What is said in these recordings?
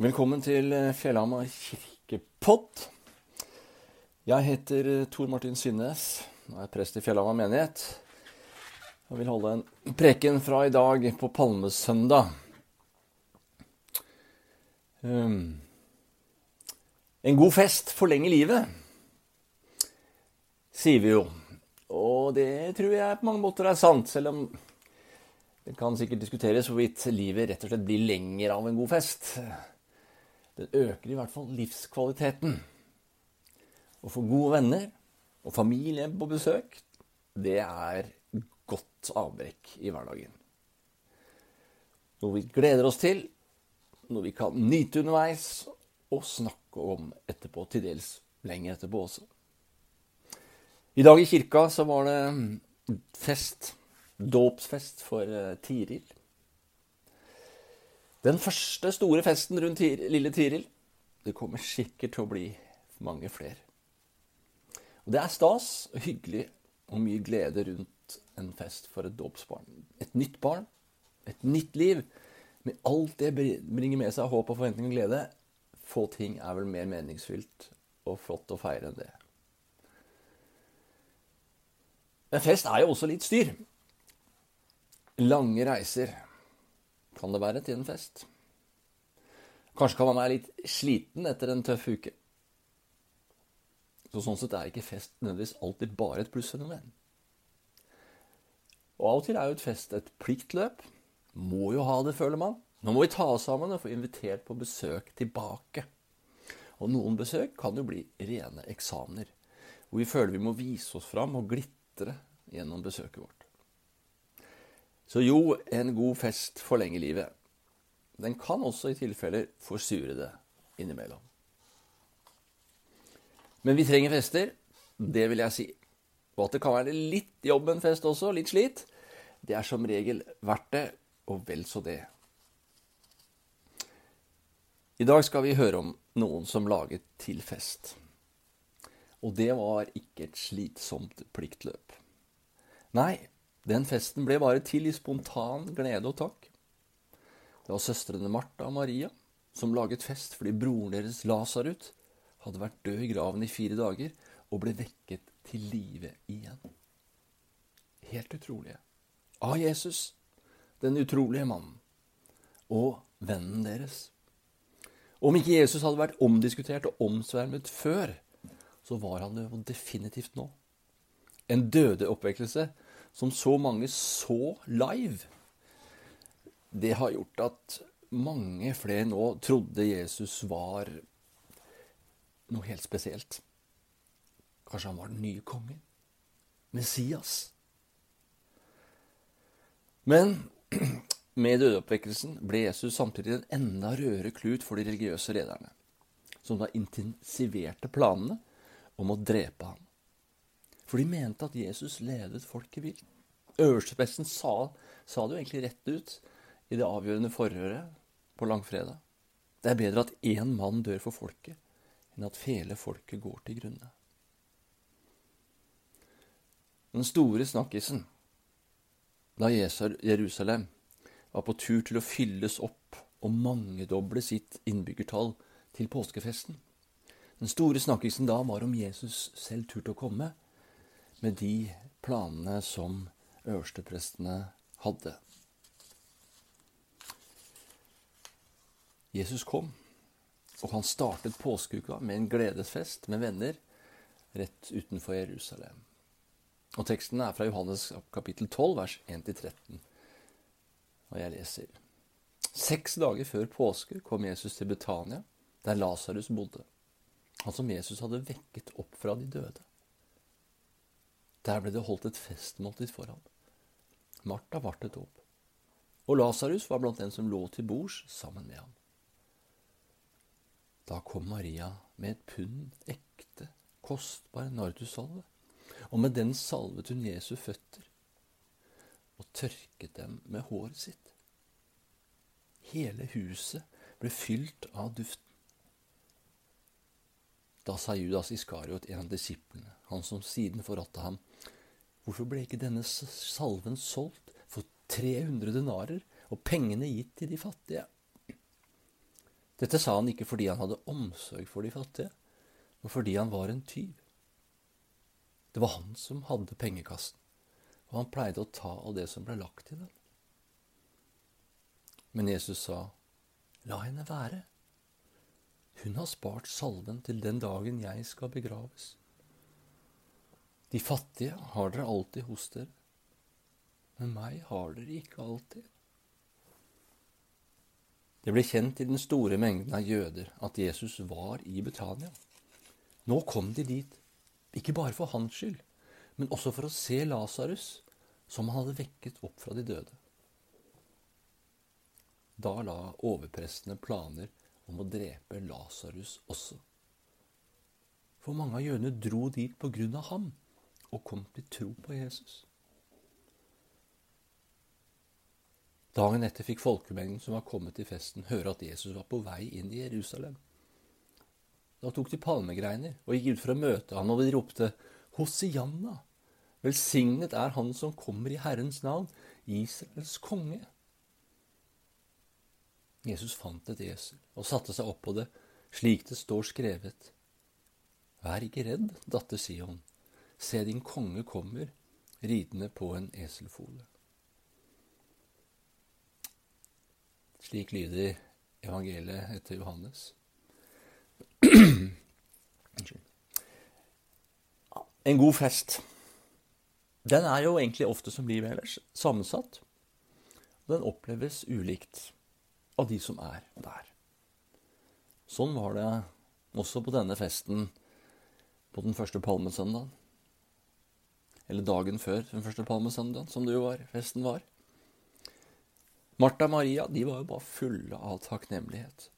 Velkommen til eh, Fjellhamar kirkepod. Jeg heter eh, Tor Martin Synnes og er prest i Fjellhamar menighet. Jeg vil holde en preken fra i dag på palmesøndag. Um, en god fest forlenger livet, sier vi jo. Og det tror jeg på mange måter er sant, selv om det kan sikkert diskuteres hvorvidt livet rett og slett blir lenger av en god fest. Den øker i hvert fall livskvaliteten. Å få gode venner og familie på besøk, det er godt avbrekk i hverdagen. Noe vi gleder oss til, noe vi kan nyte underveis og snakke om etterpå, til dels lenge etterpå også. I dag i kirka så var det fest, dåpsfest for eh, Tiril. Den første store festen rundt lille Tiril. Det kommer sikkert til å bli mange flere. Og Det er stas og hyggelig og mye glede rundt en fest for et dåpsbarn. Et nytt barn, et nytt liv, med alt det bringer med seg håp og forventning og glede. Få ting er vel mer meningsfylt og flott å feire enn det. Men fest er jo også litt styr. Lange reiser kan det være til en fest. Kanskje kan man være litt sliten etter en tøff uke. Så Sånn sett er ikke fest nødvendigvis alltid bare et plussfenomen. Og av og til er jo et fest et pliktløp. Må jo ha det, føler man. Nå må vi ta oss sammen og få invitert på besøk tilbake. Og noen besøk kan jo bli rene eksamener, hvor vi føler vi må vise oss fram og glitre gjennom besøket vårt. Så jo, en god fest forlenger livet. Den kan også i tilfeller forsure det innimellom. Men vi trenger fester, det vil jeg si. Og at det kan være litt jobb med en fest også, litt slit, det er som regel verdt det, og vel så det. I dag skal vi høre om noen som laget til fest. Og det var ikke et slitsomt pliktløp. Nei, den festen ble bare til i spontan glede og takk. Det var søstrene Martha og Maria som laget fest fordi broren deres Lasarut hadde vært død i graven i fire dager og ble vekket til live igjen. Helt utrolige. Av Jesus, den utrolige mannen, og vennen deres. Om ikke Jesus hadde vært omdiskutert og omsvermet før, så var han det definitivt nå. En dødeoppvekkelse som så mange så live, det har gjort at mange flere nå trodde Jesus var noe helt spesielt. Kanskje han var den nye kongen? Messias? Men med dødeoppvekkelsen ble Jesus samtidig en enda rødere klut for de religiøse lederne, som da intensiverte planene om å drepe ham. For de mente at Jesus ledet folket vilt. Øverstepresten sa, sa det jo egentlig rett ut i det avgjørende forhøret på langfredag. Det er bedre at én mann dør for folket, enn at hele folket går til grunne. Den store snakkisen da Jerusalem var på tur til å fylles opp og mangedoble sitt innbyggertall til påskefesten. Den store snakkisen da var om Jesus selv turte å komme med de planene som øversteprestene hadde. Jesus kom, og han startet påskeuka med en gledesfest med venner rett utenfor Jerusalem. Og Teksten er fra Johannes kapittel 12, vers 1-13. Og jeg leser Seks dager før påske kom Jesus til Betania, der Lasarus bodde, han som Jesus hadde vekket opp fra de døde. Der ble det holdt et festmåltid for ham. Martha vartet opp, og Lasarus var blant dem som lå til bords sammen med ham. Da kom Maria med et pund ekte, kostbar nardussalve, og med den salvet hun Jesu føtter og tørket dem med håret sitt. Hele huset ble fylt av duften. Da sa Judas Iskariot, en av disiplene, han som siden forrådte ham, Hvorfor ble ikke denne salven solgt for 300 denarer og pengene gitt til de fattige? Dette sa han ikke fordi han hadde omsorg for de fattige, men fordi han var en tyv. Det var han som hadde pengekassen, og han pleide å ta av det som ble lagt til den. Men Jesus sa, La henne være. Hun har spart salven til den dagen jeg skal begraves. De fattige har dere alltid hos dere, men meg har dere ikke alltid. Det ble kjent i den store mengden av jøder at Jesus var i Betania. Nå kom de dit, ikke bare for hans skyld, men også for å se Lasarus, som han hadde vekket opp fra de døde. Da la overprestene planer om å drepe Lasarus også. For mange av jødene dro dit på grunn av ham og kom til tro på Jesus. Dagen etter fikk folkemengden som var kommet til festen, høre at Jesus var på vei inn i Jerusalem. Da tok de palmegreiner og gikk ut for å møte han, og de ropte Hosianna! Velsignet er Han som kommer i Herrens navn, Israels konge. Jesus fant et esel og satte seg opp på det, slik det står skrevet. Vær ikke redd, datter Sion. Se, din konge kommer, ridende på en eselfole. Slik lyder evangeliet etter Johannes. En god fest. Den er jo egentlig ofte som livet ellers sammensatt. Den oppleves ulikt av de som er der. Sånn var det også på denne festen på den første palmesøndagen. Eller dagen før den første palmesøndagen, som det jo var, festen var. Martha og Maria de var jo bare fulle av takknemlighet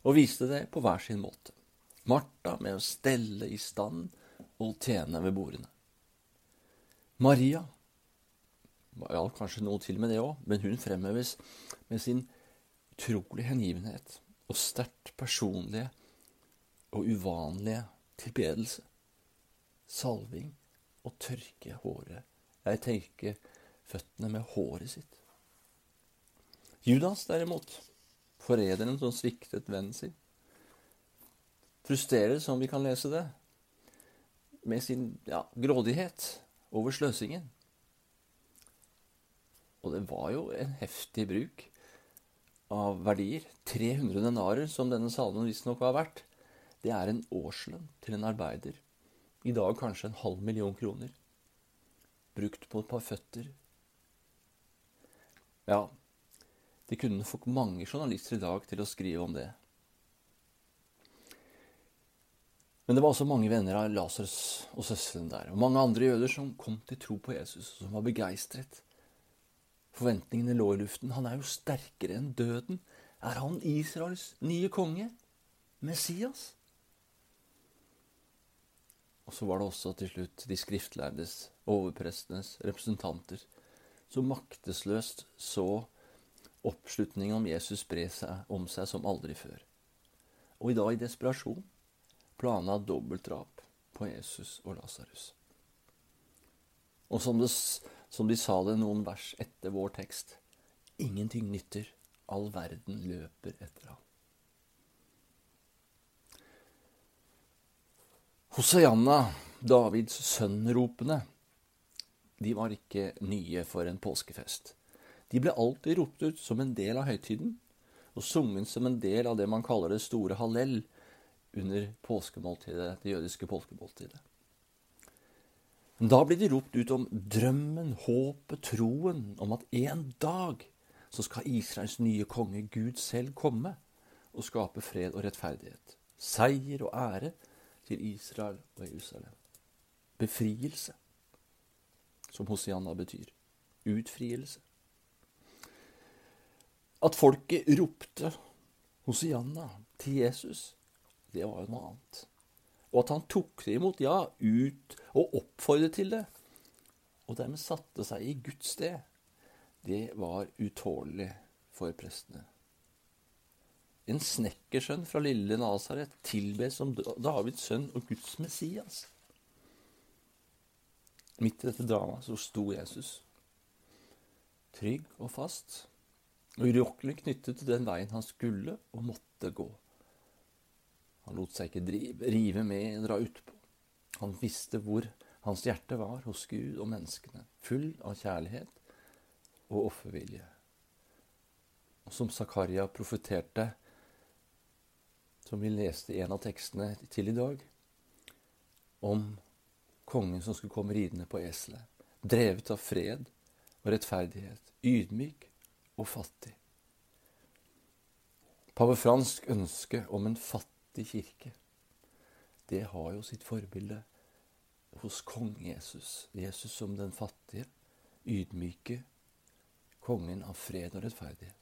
og viste det på hver sin måte. Martha med å stelle i stand og tjene ved bordene. Maria ja, kanskje noe til med det òg, men hun fremheves med sin utrolige hengivenhet og sterkt personlige og uvanlige tilbedelse. Salving og tørke håret. Jeg tenker føttene med håret sitt. Judas, derimot, forræderen som sviktet vennen sin, frustrerer, som vi kan lese det, med sin ja, grådighet over sløsingen. Og det var jo en heftig bruk av verdier. 300 denarer, som denne salmen visstnok var verdt. Det er en årslønn til en arbeider. I dag kanskje en halv million kroner. Brukt på et par føtter. Ja, det kunne fått mange journalister i dag til å skrive om det. Men det var også mange venner av Lasarus og søstrene der, og mange andre jøder som kom til tro på Jesus, og som var begeistret. Forventningene lå i luften. Han er jo sterkere enn døden. Er han Israels nye konge? Messias? Og så var det også til slutt de skriftlærdes, overprestenes representanter, som maktesløst så Oppslutningen om Jesus spre seg om seg som aldri før. Og i dag, i desperasjon, planla dobbeltdrap på Jesus og Lasarus. Og som, det, som de sa det noen vers etter vår tekst ingenting nytter, all verden løper etter ham. Hosianna, Davids sønn-ropene, de var ikke nye for en påskefest. De ble alltid ropt ut som en del av høytiden, og sunget som en del av det man kaller det store hallell under påskemåltidet, det jødiske påskemåltidet. Men da blir de ropt ut om drømmen, håpet, troen om at en dag så skal Israels nye konge, Gud selv, komme og skape fred og rettferdighet. Seier og ære til Israel og Jerusalem. Befrielse, som Hosianna betyr. Utfrielse. At folket ropte Hosianna til Jesus, det var jo noe annet. Og at han tok det imot, ja, ut og oppfordret til det, og dermed satte seg i Guds sted, det var utålelig for prestene. En snekkersønn fra lille Nasaret tilbes som Davids sønn og Guds Messias. Midt i dette dramaet så sto Jesus, trygg og fast, og urokkelig knyttet til den veien han skulle og måtte gå. Han lot seg ikke drive, rive med dra utpå. Han visste hvor hans hjerte var hos Gud og menneskene, full av kjærlighet og offervilje. Og som Zakaria profeterte, som vi leste i en av tekstene til i dag, om kongen som skulle komme ridende på eselet, drevet av fred og rettferdighet, ydmyk og fattig. Pave Fransk ønske om en fattig kirke, det har jo sitt forbilde hos kong Jesus. Jesus som den fattige, ydmyke kongen av fred og rettferdighet.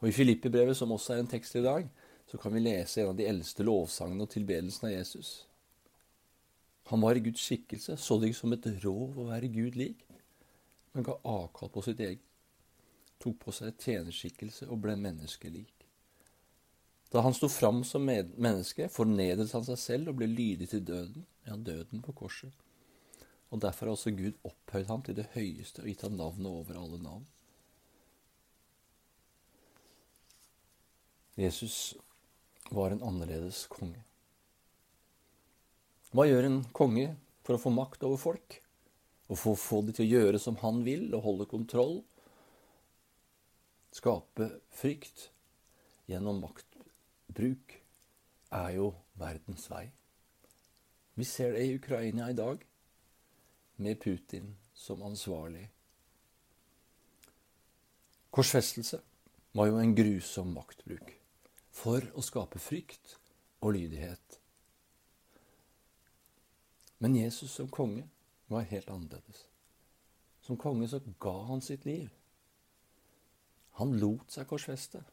Og I Filippibrevet, som også er en tekst i dag, så kan vi lese en av de eldste lovsangene og tilbedelsen av Jesus. Han var i Guds skikkelse, så det ikke som et rov å være Gud lik, men ga avkall på sitt eget, tok på seg tjenerskikkelse og ble menneskelik. Da han sto fram som menneske, fornedret han seg selv og ble lydig til døden, ja, døden på korset. Og Derfor har også Gud opphøyd ham til det høyeste og gitt ham navnet over alle navn. Jesus var en annerledes konge. Hva gjør en konge for å få makt over folk? Å få de til å gjøre som han vil, og holde kontroll? Skape frykt gjennom maktbruk er jo verdens vei. Vi ser det i Ukraina i dag, med Putin som ansvarlig. Korsfestelse var jo en grusom maktbruk for å skape frykt og lydighet. Men Jesus som konge var helt annerledes. Som konge så ga han sitt liv. Han lot seg korsfeste.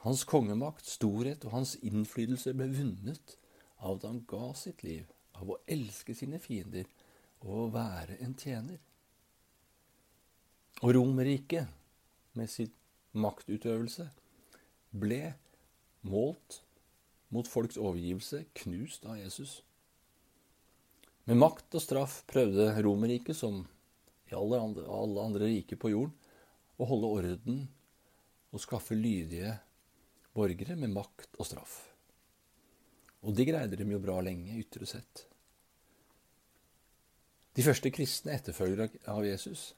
Hans kongemakt, storhet og hans innflytelse ble vunnet av at han ga sitt liv, av å elske sine fiender og å være en tjener. Og Romerriket, med sin maktutøvelse, ble målt mot folks overgivelse, knust av Jesus. Med makt og straff prøvde Romerriket, som i alle andre, alle andre riker på jorden, å holde orden og skaffe lydige borgere med makt og straff. Og det greide de jo bra lenge, ytre sett. De første kristne etterfølgere av Jesus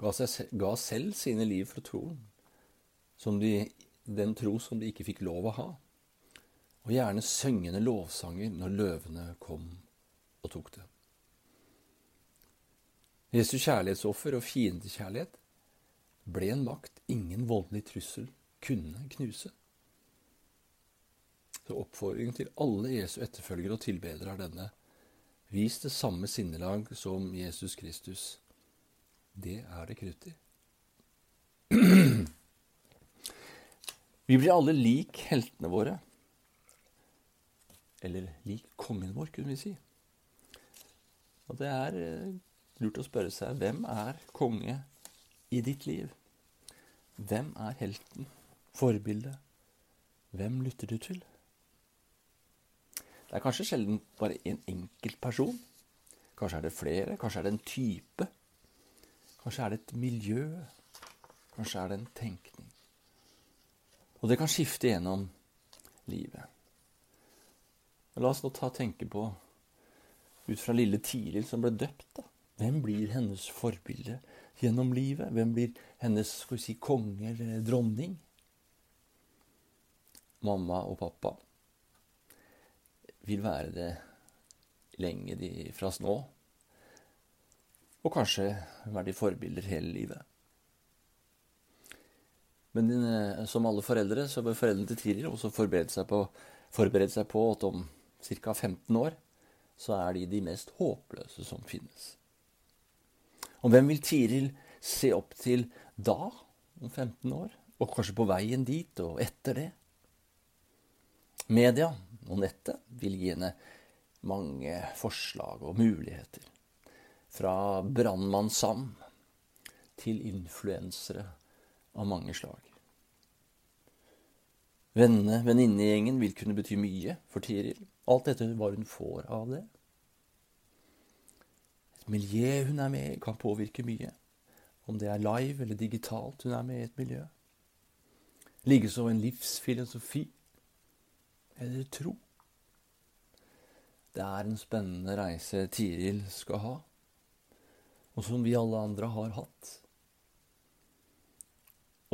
ga, seg, ga selv sine liv for troen, de, den tro som de ikke fikk lov å ha, og gjerne syngende lovsanger når løvene kom og tok det. Jesus kjærlighetsoffer og fiendekjærlighet ble en makt ingen voldelig trussel kunne knuse. Så oppfordringen til alle Jesu etterfølgere og tilbedere er denne. Vis det samme sinnelag som Jesus Kristus. Det er det krutt i. Vi blir alle lik heltene våre. Eller lik kongen vår, kunne vi si. Og det er eh, lurt å spørre seg hvem er konge i ditt liv? Hvem er helten? Forbildet? Hvem lytter du til? Det er kanskje sjelden bare en enkelt person. Kanskje er det flere. Kanskje er det en type. Kanskje er det et miljø. Kanskje er det en tenkning. Og det kan skifte gjennom livet. La oss nå ta tenke på, ut fra lille Tiril som ble døpt, da. Hvem blir hennes forbilde gjennom livet? Hvem blir hennes skal vi si, konge eller dronning? Mamma og pappa vil være det lenge de fra nå. Og kanskje være de forbilder hele livet. Men eh, som alle foreldre så bør foreldrene til Tiril også forberede seg på, forberede seg på at om ca. 15 år så er de de mest håpløse som finnes. Og hvem vil Tiril se opp til da, om 15 år? Og kanskje på veien dit og etter det? Media og nettet vil gi henne mange forslag og muligheter. Fra brannmann Sam til influensere av mange slag. Vennene, Venninnegjengen vil kunne bety mye for Tiril. Alt dette hva hun får av det. Et miljø hun er med i, kan påvirke mye. om det er live eller digitalt hun er med i et miljø. Likeså en livsfilosofi eller tro. Det er en spennende reise Tiril skal ha, og som vi alle andre har hatt.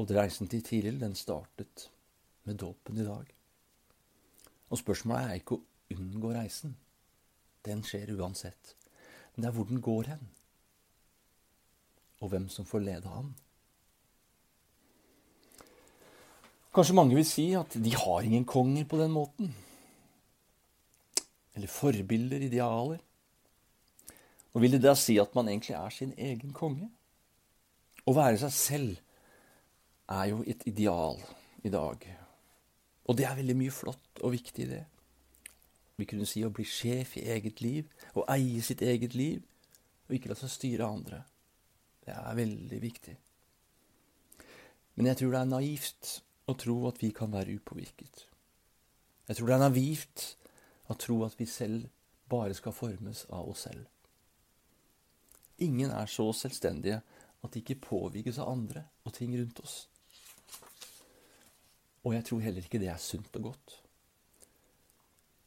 Og reisen til Tiril den startet med dåpen i dag. Og spørsmålet er ikke å unngå reisen. Den skjer uansett. Men det er hvor den går hen. Og hvem som får lede han. Kanskje mange vil si at de har ingen konger på den måten. Eller forbilder, idealer. Og vil det da si at man egentlig er sin egen konge? Å være seg selv er jo et ideal i dag. Og det er veldig mye flott og viktig det. Vi kunne si å bli sjef i eget liv, å eie sitt eget liv, og ikke la seg styre andre. Det er veldig viktig. Men jeg tror det er naivt å tro at vi kan være upåvirket. Jeg tror det er naivt å tro at vi selv bare skal formes av oss selv. Ingen er så selvstendige at de ikke påvirkes av andre og ting rundt oss. Og jeg tror heller ikke det er sunt og godt.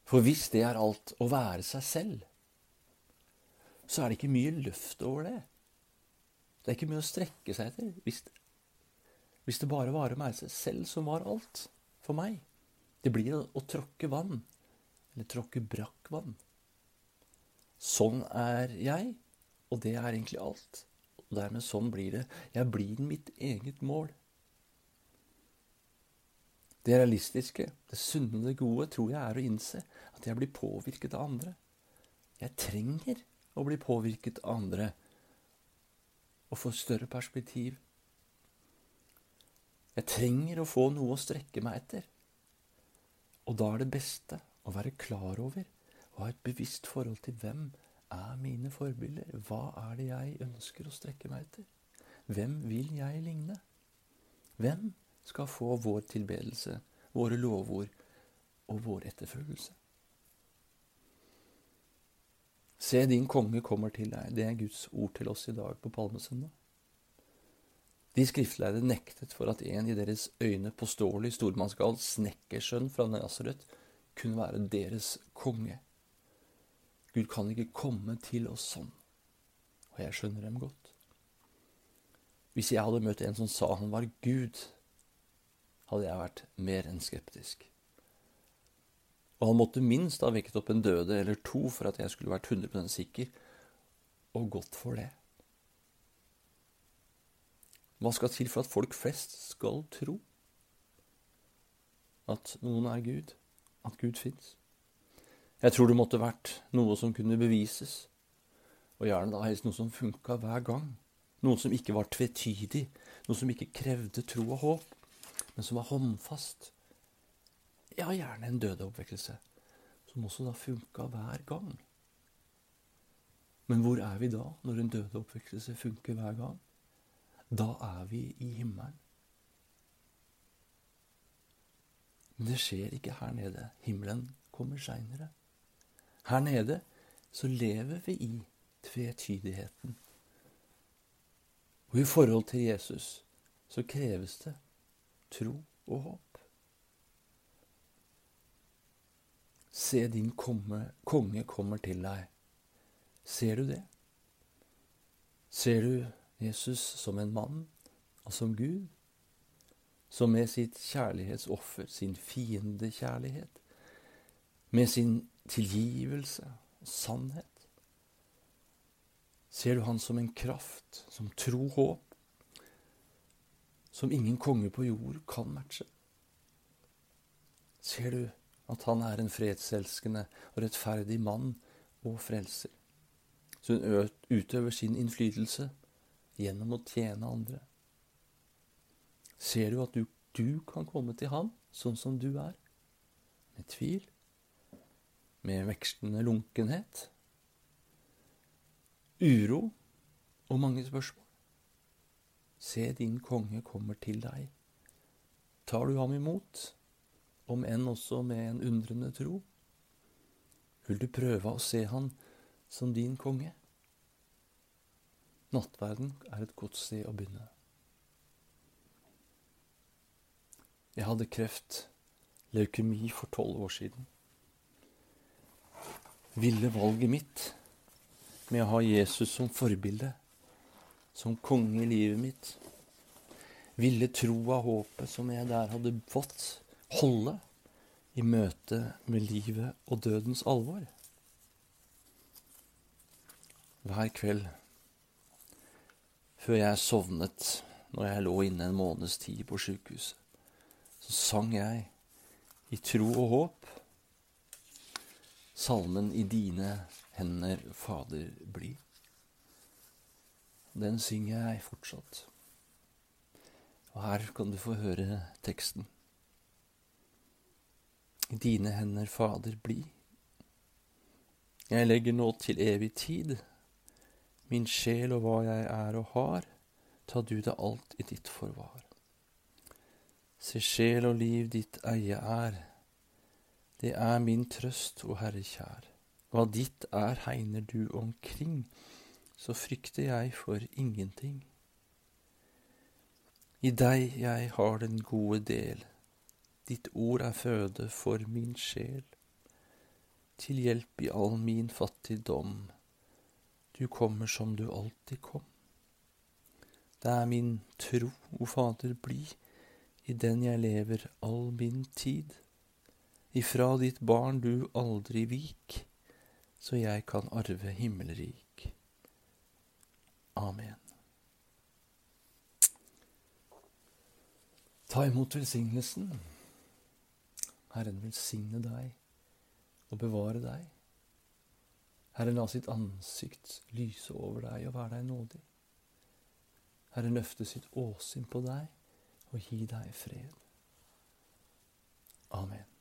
For hvis det er alt å være seg selv, så er det ikke mye løft over det. Det er ikke mye å strekke seg etter hvis, hvis det bare var meg selv som var alt for meg. Det blir å, tråkke vann, eller tråkke brakk vann. Sånn er jeg, og det er egentlig alt. Og dermed sånn blir det. Jeg blir mitt eget mål. Det realistiske, det sunne, det gode, tror jeg er å innse at jeg blir påvirket av andre. Jeg trenger å bli påvirket av andre og få større perspektiv. Jeg trenger å få noe å strekke meg etter. Og da er det beste å være klar over og ha et bevisst forhold til hvem er mine forbilder. Hva er det jeg ønsker å strekke meg etter? Hvem vil jeg ligne? Hvem skal få vår tilbedelse, våre lovord og vår etterfølgelse. Se, din konge kommer til deg. Det er Guds ord til oss i dag på palmesøndag. De skriftlærde nektet for at en i deres øyne påståelig stormannsgal snekkersønn fra Nasaret kunne være deres konge. Gud kan ikke komme til oss sånn. Og jeg skjønner dem godt. Hvis jeg hadde møtt en som sa han var Gud, hadde jeg vært mer enn skeptisk. Og han måtte minst ha vekket opp en døde eller to for at jeg skulle vært 100 sikker, og godt for det. Hva skal til for at folk flest skal tro at noen er Gud, at Gud fins? Jeg tror det måtte vært noe som kunne bevises, og gjerne da helst noe som funka hver gang. Noe som ikke var tvetydig, noe som ikke krevde tro og håp men som var håndfast. Ja, gjerne en dødeoppvekkelse, som også da funka hver gang. Men hvor er vi da, når en dødeoppvekkelse funker hver gang? Da er vi i himmelen. Men det skjer ikke her nede. Himmelen kommer seinere. Her nede så lever vi i tvetydigheten. Og i forhold til Jesus så kreves det tro og håp. Se, din komme, konge kommer til deg. Ser du det? Ser du Jesus som en mann og som Gud? Som med sitt kjærlighetsoffer, sin fiendekjærlighet, med sin tilgivelse og sannhet? Ser du han som en kraft, som tro, håp? som ingen konge på jord kan matche. Ser du at han er en fredselskende og rettferdig mann og frelser? Så hun utøver sin innflytelse gjennom å tjene andre. Ser du at du, du kan komme til ham sånn som du er? Med tvil, med vekslende lunkenhet, uro og mange spørsmål. Se, din konge kommer til deg. Tar du ham imot, om enn også med en undrende tro? Vil du prøve å se han som din konge? Nattverden er et godt sted å begynne. Jeg hadde kreft, leukemi, for tolv år siden. Ville valget mitt med å ha Jesus som forbilde, som konge i livet mitt, ville troa håpet som jeg der hadde fått, holde i møte med livet og dødens alvor? Hver kveld før jeg sovnet når jeg lå inne en måneds tid på sjukehuset, så sang jeg i tro og håp salmen I dine hender, Fader, bli. Den synger jeg fortsatt. Og her kan du få høre teksten. I dine hender, Fader, bli. Jeg legger nå til evig tid min sjel og hva jeg er og har, ta du det alt i ditt forvar. Se sjel og liv ditt eie er, det er min trøst, o Herre kjær. Hva ditt er, hegner du omkring, så frykter jeg for ingenting. I deg jeg har den gode del, ditt ord er føde for min sjel. Til hjelp i all min fattigdom, du kommer som du alltid kom. Det er min tro, o Fader, bli, i den jeg lever all min tid. Ifra ditt barn du aldri vik, så jeg kan arve himmelrik. Amen. Ta imot velsignelsen. Herren velsigne deg og bevare deg. Herre, la sitt ansikt lyse over deg og være deg nådig. Herre, løfte sitt åsyn på deg og gi deg fred. Amen.